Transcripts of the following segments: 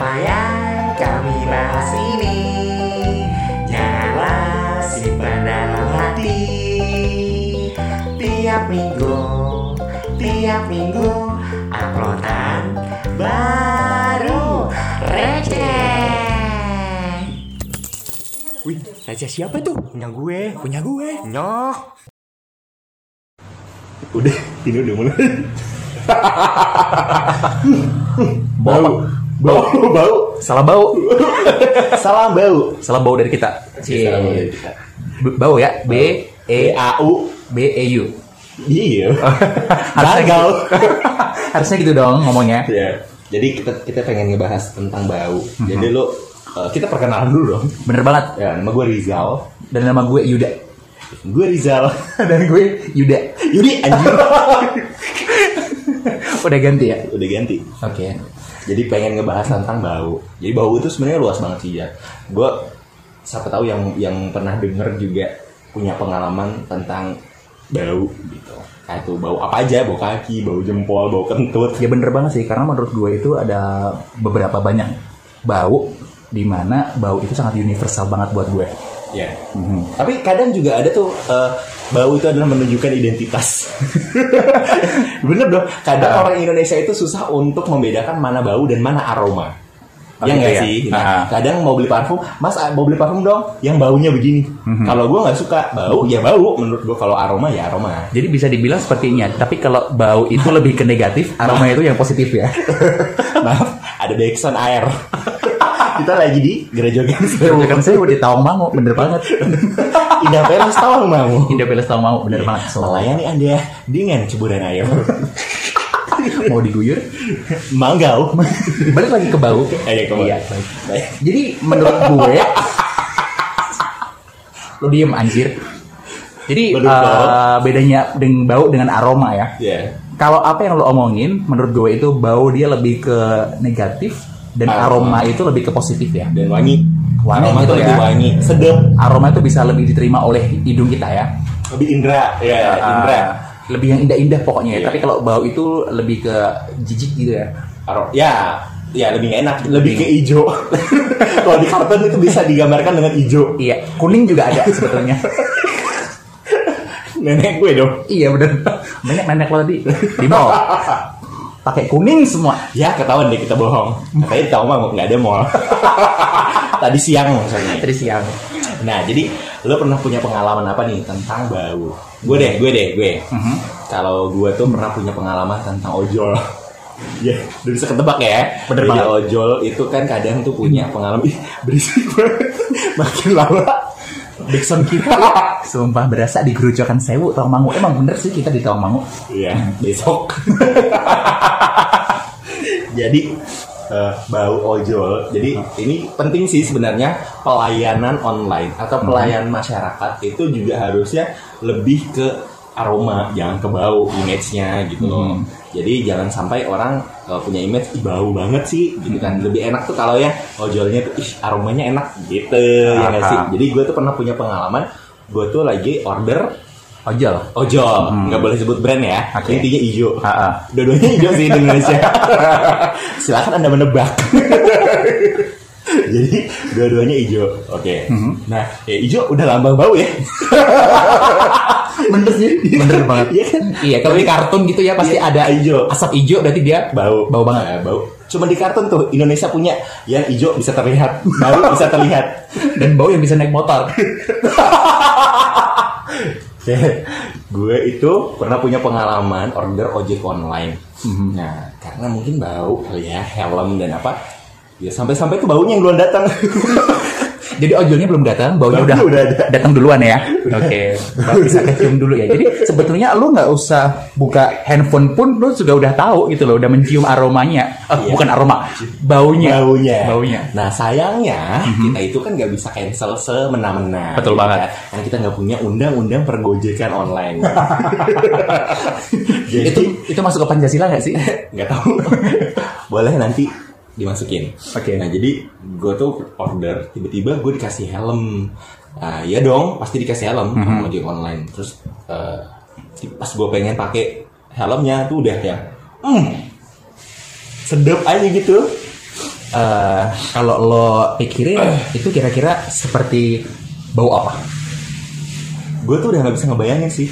Apa yang kami bahas ini Janganlah simpan dalam hati Tiap minggu Tiap minggu Uploadan baru Receh Wih, raja siapa tuh? Punya gue Punya gue. Nyoh Udah, ini udah mulai. Bau. Bau, bau. Salah bau. Salam bau. Salah bau dari kita. Salam bau dari kita. B- Bau ya. B E A U. B E U. Iya. Harusnya gitu. Harusnya gitu dong ngomongnya. ya. Jadi kita kita pengen ngebahas tentang bau. Jadi lu eh, kita perkenalan dulu dong. Bener banget. Ya, nama gue Rizal. Dan nama gue Yuda. Gue Rizal. Dan gue Yuda. Yudi anjing. Udah ganti ya. Udah ganti. Oke. Jadi pengen ngebahas tentang bau. Jadi bau itu sebenarnya luas banget sih ya. Gue siapa tahu yang yang pernah denger juga punya pengalaman tentang bau gitu. Kayak itu bau apa aja, bau kaki, bau jempol, bau kentut. Ya bener banget sih karena menurut gue itu ada beberapa banyak bau di mana bau itu sangat universal banget buat gue. Ya. Tapi kadang juga ada tuh eh, bau itu adalah menunjukkan identitas. Bener dong. Kadang Ah. orang Indonesia itu susah untuk membedakan mana bau dan mana aroma. Oh, ya gitu nggak ya? sih? Ah. Nah, kadang mau beli parfum, Mas ah, mau beli parfum dong, yang baunya begini. Mhm. Kalau gue nggak suka bau, ya bau. Menurut gue kalau aroma ya aroma. Jadi bisa dibilang sepertinya. Tapi kalau bau itu lebih ke negatif, aroma itu yang positif ya. Maaf, ada backsound air. Kita lagi di Gerejogan Kan saya udah tahu mau, bener banget. Indah Peles tahu mau. Indah Peles tahu mau, bener banget. So, Melayani Anda dengan ceburan air. mau diguyur, Manggau. balik lagi ke bau. Ayo ke bau. Iya, Baik. Jadi menurut gue, lo diem anjir. Jadi lo? bedanya dengan bau dengan aroma ya. Ya. Kalau apa yang lo omongin, menurut gue itu bau dia lebih ke negatif dan Aroma. aroma itu lebih ke positif ya. dan wangi. Wangi Aroma gitu lebih ya. wangi, sedap, Aroma itu bisa lebih diterima oleh hidung kita ya. lebih indra, ya, Ah, indra. lebih yang indah-indah pokoknya. ya. Iya. Tapi kalau bau itu lebih ke jijik gitu ya. Aro, ya, ya lebih enak, lebih ke hijau. Kalau di kartun itu bisa digambarkan dengan hijau. Iya, kuning juga ada sebetulnya. Nenek gue dong. iya bener. Banyak nenek lo tadi di mall. Pakai kuning semua. Ya ketahuan deh kita bohong. Katanya tahu mah nggak ada mall. Tadi siang maksudnya. Tadi siang. Nah jadi lo pernah punya pengalaman apa nih tentang bau? Gue deh, gue deh, gue. Mhm. Kalau gue tuh pernah punya pengalaman tentang ojol. Ya, udah bisa ketebak ya. Bener Jadi banget. ojol itu kan kadang tuh punya pengalaman Ih, berisik banget. Makin lama Dixon kita sumpah berasa di Gerujokan Sewu Tawangmangu. Emang bener sih kita di Tawangmangu. Iya, besok. Jadi eh, bau ojol. Jadi ini penting sih sebenarnya pelayanan online atau pelayanan masyarakat itu juga harusnya lebih ke aroma, jangan ke bau image-nya gitu loh. Hmm. Jadi jangan sampai orang eh, punya image "Ih, bau banget sih gitu kan. Lebih enak tuh kalau ya ojolnya tuh ih aromanya enak gitu ya nggak sih. Aha. Jadi gue tuh pernah punya pengalaman gue tuh lagi order Ojol. ojol, Hmm. nggak boleh sebut brand ya. Oke. Intinya hijau. Ah, ah. Dua-duanya hijau sih di Indonesia. Silakan Anda menebak. Jadi dua-duanya hijau. Oke. Hmm. Nah, ya hijau udah lambang bau ya. Bener sih. Bener banget. Iya kan? Iya, kalau di kartun gitu ya pasti Iya, ada hijau. asap hijau berarti dia Bau. Bau banget. Nah, bau. Cuma di kartun tuh Indonesia punya yang hijau bisa terlihat, bau bisa terlihat. dan bau yang bisa naik motor. Oke. gue itu pernah punya pengalaman order ojek online. Mhm. Nah, karena mungkin bau kali ya, helm dan apa. Ya sampai-sampai tuh baunya yang duluan datang. Jadi ojolnya belum datang, baunya udah, udah datang duluan ya. Oke, Baru bisa kecium dulu ya. Jadi sebetulnya lu nggak usah buka handphone pun lu juga udah tahu gitu loh, udah mencium aromanya. Eh, Iya. Bukan aroma, baunya. baunya. Baunya. Nah sayangnya kita itu kan nggak bisa cancel semena-mena. Betul gitu banget. kan. Karena kita nggak punya undang-undang pergojekan online. Jadi Itu itu masuk ke Pancasila nggak sih? nggak tahu. Boleh nanti dimasukin. Oke. Nah jadi gue tuh order tiba-tiba gue dikasih helm. Nah, ya dong pasti dikasih helm Mhm. sama ojek online. Terus eh, pas gue pengen pakai helmnya tuh udah ya, hmm, sedap aja gitu. eh, kalau lo pikirin itu kira-kira seperti bau apa? Gue tuh udah nggak bisa ngebayangin sih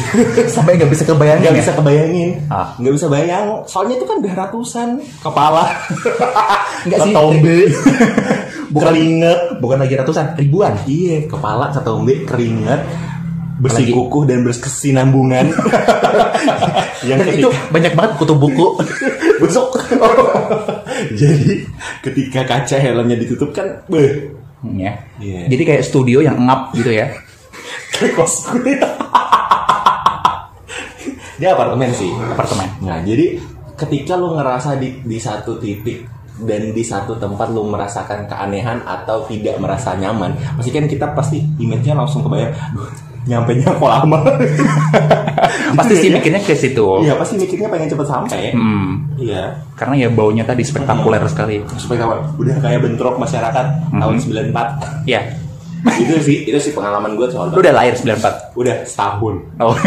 Sampai nggak bisa kebayangin. nggak ya? bisa kebayangin Ah. nggak bisa bayang soalnya itu kan udah ratusan kepala Nggak sih. ketombe Bukan- keringet Bukan lagi ratusan, ribuan. iya kepala ketombe keringet bersih kukuh dan berkesinambungan yang Dan itu banyak banget kutu buku. besok jadi ketika kaca helmnya ditutup kan beh ya. Iya. Jadi kayak studio yang ngap gitu ya. Kos gue dia apartemen sih Apartemen. Nah, jadi ketika lu ngerasa di di satu titik dan di satu tempat lu merasakan keanehan atau tidak merasa nyaman, pasti kan kita pasti image-nya langsung kebayang, duh, nyampe nya kok lama. Pasti sih ya. mikirnya ke situ. Iya, pasti mikirnya pengen cepet sampai. Hmm. Iya. Karena ya baunya tadi spektakuler sekali. Supaya kawan, udah kayak bentrok masyarakat tahun 94. Ya. Itu sih, itu sih pengalaman gue soal Lu udah lahir 94. udah setahun. Oh.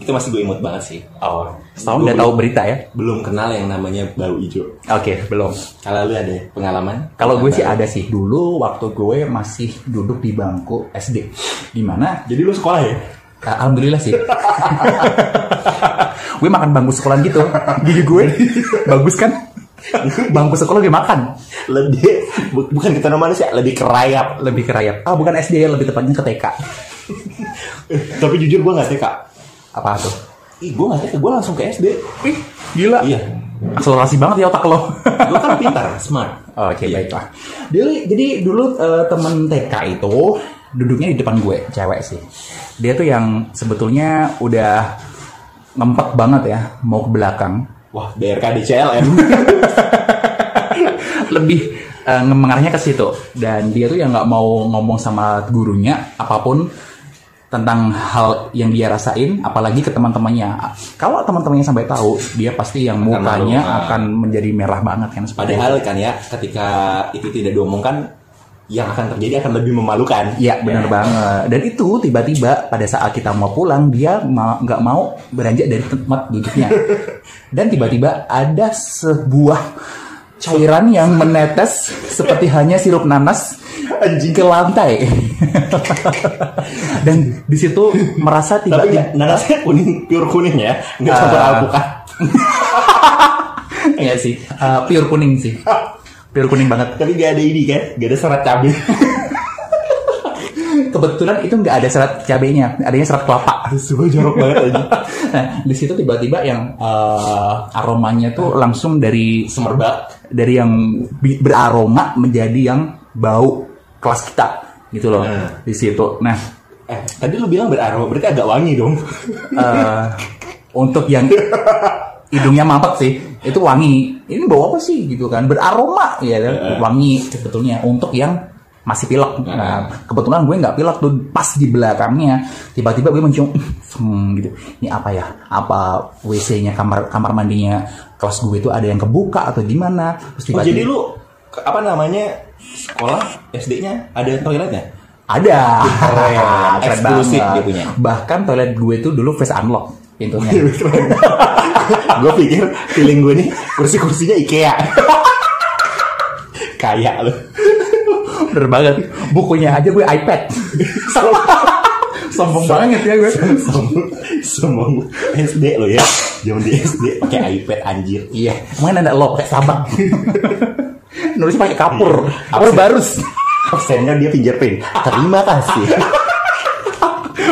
Itu masih gue imut banget sih. oh. Setahun udah tahu berita ya? Belum kenal yang namanya bau hijau. Oke, belum. Kalau lu ada pengalaman? Kalau gue sih ada sih. Dulu waktu gue masih duduk di bangku SD. Di mana Jadi lu sekolah ya? Alhamdulillah sih. gue makan bangku sekolah gitu. Gigi gue bagus kan? Bangku sekolah gue makan. lebih bu- bukan kita manusia lebih kerayap Lebih ke rayap. Ah, bukan SD ya, lebih tepatnya ke TK. tapi jujur gue nggak TK Apa tuh? ih gue nggak TK gue langsung ke SD Ih, gila. iya Akselerasi banget ya otak lo. gue kan pintar smart Oke, Iya. baiklah. Jadi, jadi dulu eh, temen TK itu duduknya di depan gue, cewek sih. Dia tuh yang sebetulnya udah ngempet banget ya, mau ke belakang. Wah BRKD CLM lebih eh, mengarahnya ke situ. Dan dia tuh yang nggak mau ngomong sama gurunya apa pun tentang hal yang dia rasain apalagi ke teman-temannya. Kalau teman-temannya sampai tahu dia pasti yang mukanya akan menjadi merah banget kan padahal kan ya ketika itu tidak diomongkan yang akan terjadi akan lebih memalukan. Iya benar banget. Dan itu tiba-tiba pada saat kita mau pulang dia nggak mau beranjak dari tempat duduknya. Dan tiba-tiba ada sebuah cairan yang menetes seperti hanya sirup nanas anjing. ke lantai. Dan di situ merasa tapi tiba-tiba nggak- nanasnya kuning pure kuning ya? Nggak campur Ah. alpukat. Iya sih. Uh, pure kuning sih pure kuning banget. Tapi gak ada ini kan? Gak ada serat cabai kebetulan itu nggak ada serat cabenya. Adanya serat kelapa. Semua jorok banget aja nah di situ tiba-tiba yang uh, aromanya tuh langsung dari semerbak. dari yang beraroma menjadi yang bau kelas kita gitu loh Hmm. di situ. Nah. Eh tadi lu bilang beraroma berarti agak wangi dong. Eh, untuk yang hidungnya mampet sih. Itu wangi. Ini bau apa sih? Gitu kan. Beraroma ya. Hmm. wangi sebetulnya. Untuk yang masih pilek. Nah kebetulan gue nggak pilek tuh pas di belakangnya. Tiba-tiba gue mencium hmm, gitu. Ini apa ya? Apa WC-nya kamar kamar mandinya kelas gue itu ada yang kebuka atau gimana? Terus Oh, tiba-tiba jadi lu apa namanya sekolah SD-nya ada toiletnya? Ada. Keren. Keren Eksklusif dia punya. Bahkan toilet gue tuh dulu face unlock pintunya. gue pikir feeling gue nih kursi-kursinya IKEA. Kayak lu. Bener banget. Bukunya aja gue iPad. Sombong banget ya gue. Sombong, sombong SD lo ya. Zaman di SD pakai iPad anjir. Iya, emang ada lo kayak sabak. Nulisnya pakai kapur, kapur Absen. barus. Absennya dia fingerprint. Terima kasih.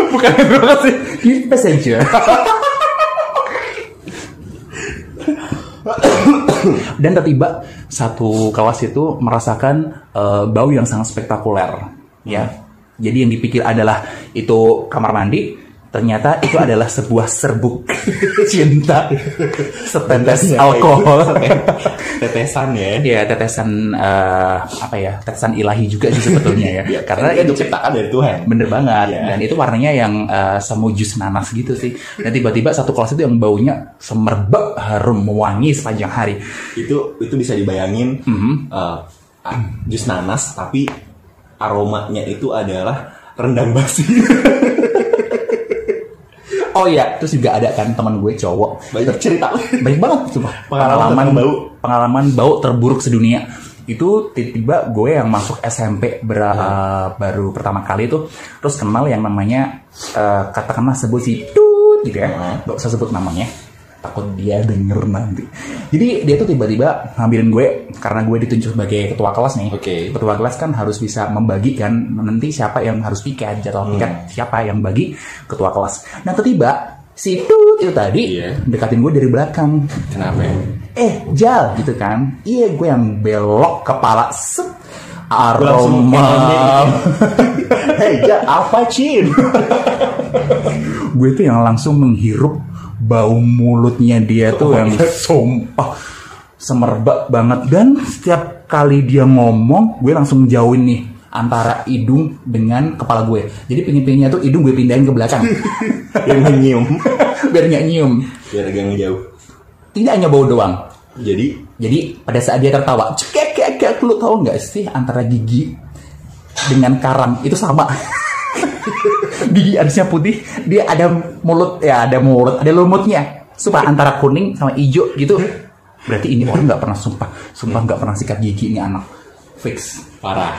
Bukan terima kasih. Give messenger. Dan tiba-tiba satu kelas itu merasakan eh, bau yang sangat spektakuler, ya. Jadi yang dipikir adalah itu kamar mandi, ternyata itu adalah sebuah serbuk cinta, setetes alkohol. Tetesan ya. Ya tetesan eh, apa ya tetesan ilahi juga sih sebetulnya ya, karena Kan dia itu diciptakan dari Tuhan. bener banget Iya. dan itu warnanya yang eh, semu jus nanas gitu sih dan tiba-tiba satu kelas itu yang baunya semerbak harum wangi sepanjang hari Itu itu bisa dibayangin Mhm. eh, ah, jus nanas tapi aromanya itu adalah rendang basi. oh iya terus juga ada kan teman gue cowok Banyak cerita. banyak banget sumpah. Pengalaman bau. pengalaman bau terburuk sedunia itu tiba-tiba gue yang masuk SMP ber- Iya. uh, baru pertama kali itu terus kenal yang namanya uh, katakanlah sebut si tut gitu ya Heeh. gak usah sebut namanya takut dia denger nanti jadi dia tuh tiba-tiba ngambilin gue karena gue ditunjuk sebagai ketua kelas nih Oke. ketua kelas kan harus bisa membagikan nanti siapa yang harus piket jadwal piket Hmm. siapa yang bagi ketua kelas nah tiba si tut itu tadi Iya. dekatin gue dari belakang Kenapa? ya? eh jal gitu kan iya gue yang belok kepala set aroma hei jal apa cin gue tuh yang langsung menghirup bau mulutnya dia tuh yang sumpah semerbak banget. Dan setiap kali dia ngomong gue langsung jauhin nih antara hidung dengan kepala gue. Jadi pinggir-pinggirnya tuh hidung gue pindahin ke belakang. Yang nyium. biar nggak nyium. Biar agak ngejauh. tidak hanya bau doang. Jadi? Jadi pada saat dia tertawa, cekek kek kek lu tahu nggak sih antara gigi dengan karang itu sama. gigi harusnya putih, dia ada mulut ya ada mulut, ada lumutnya. Sumpah antara kuning sama hijau gitu. Berarti ini orang nggak pernah sumpah, sumpah nggak pernah sikat gigi ini anak. Fix, parah.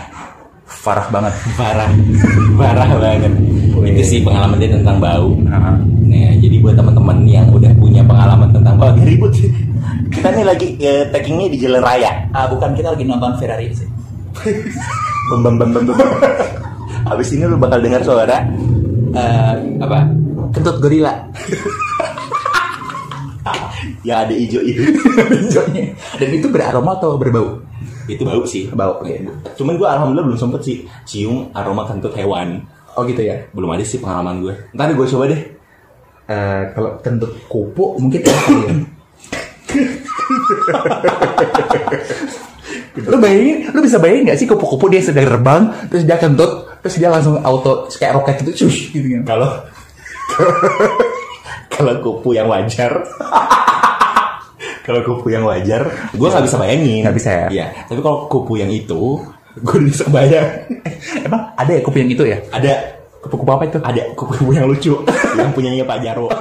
parah banget. Parah. Parah banget. Itu sih pengalaman dia tentang bau. Nah, Nah, jadi buat teman-teman yang udah punya pengalaman tentang bau, agak ribut sih. Kita nih lagi eh, taggingnya di jalan raya. ah, bukan kita lagi nonton Ferrari sih. Bem bem bem. Abis ini lu bakal dengar suara eh, apa? Kentut gorila. Yang ada hijau itu. Hijaunya. Dan itu beraroma atau berbau? itu bau sih. Bau. oke. Cuman gue alhamdulillah belum sempet sih cium aroma kentut hewan. Oh gitu ya. Belum ada sih pengalaman gue. Ntar gue coba deh. Eh, kalau kentut kupu mungkin enak ya. lu bayangin, lu bisa bayangin gak sih kupu-kupu dia sedang terbang, terus dia kentut, terus dia langsung auto kayak roket gitu, cush, gitu kan. Kalau kalau kupu yang wajar. kalau kupu yang wajar, gue nggak bisa bayangin. Nggak bisa ya? Iya. Tapi kalau kupu yang itu, gue bisa bayang. Emang ada ya kupu yang itu ya? ada Kupu-kupu apa itu? ada kupu-kupu yang lucu yang punyanya Pak Jarwo.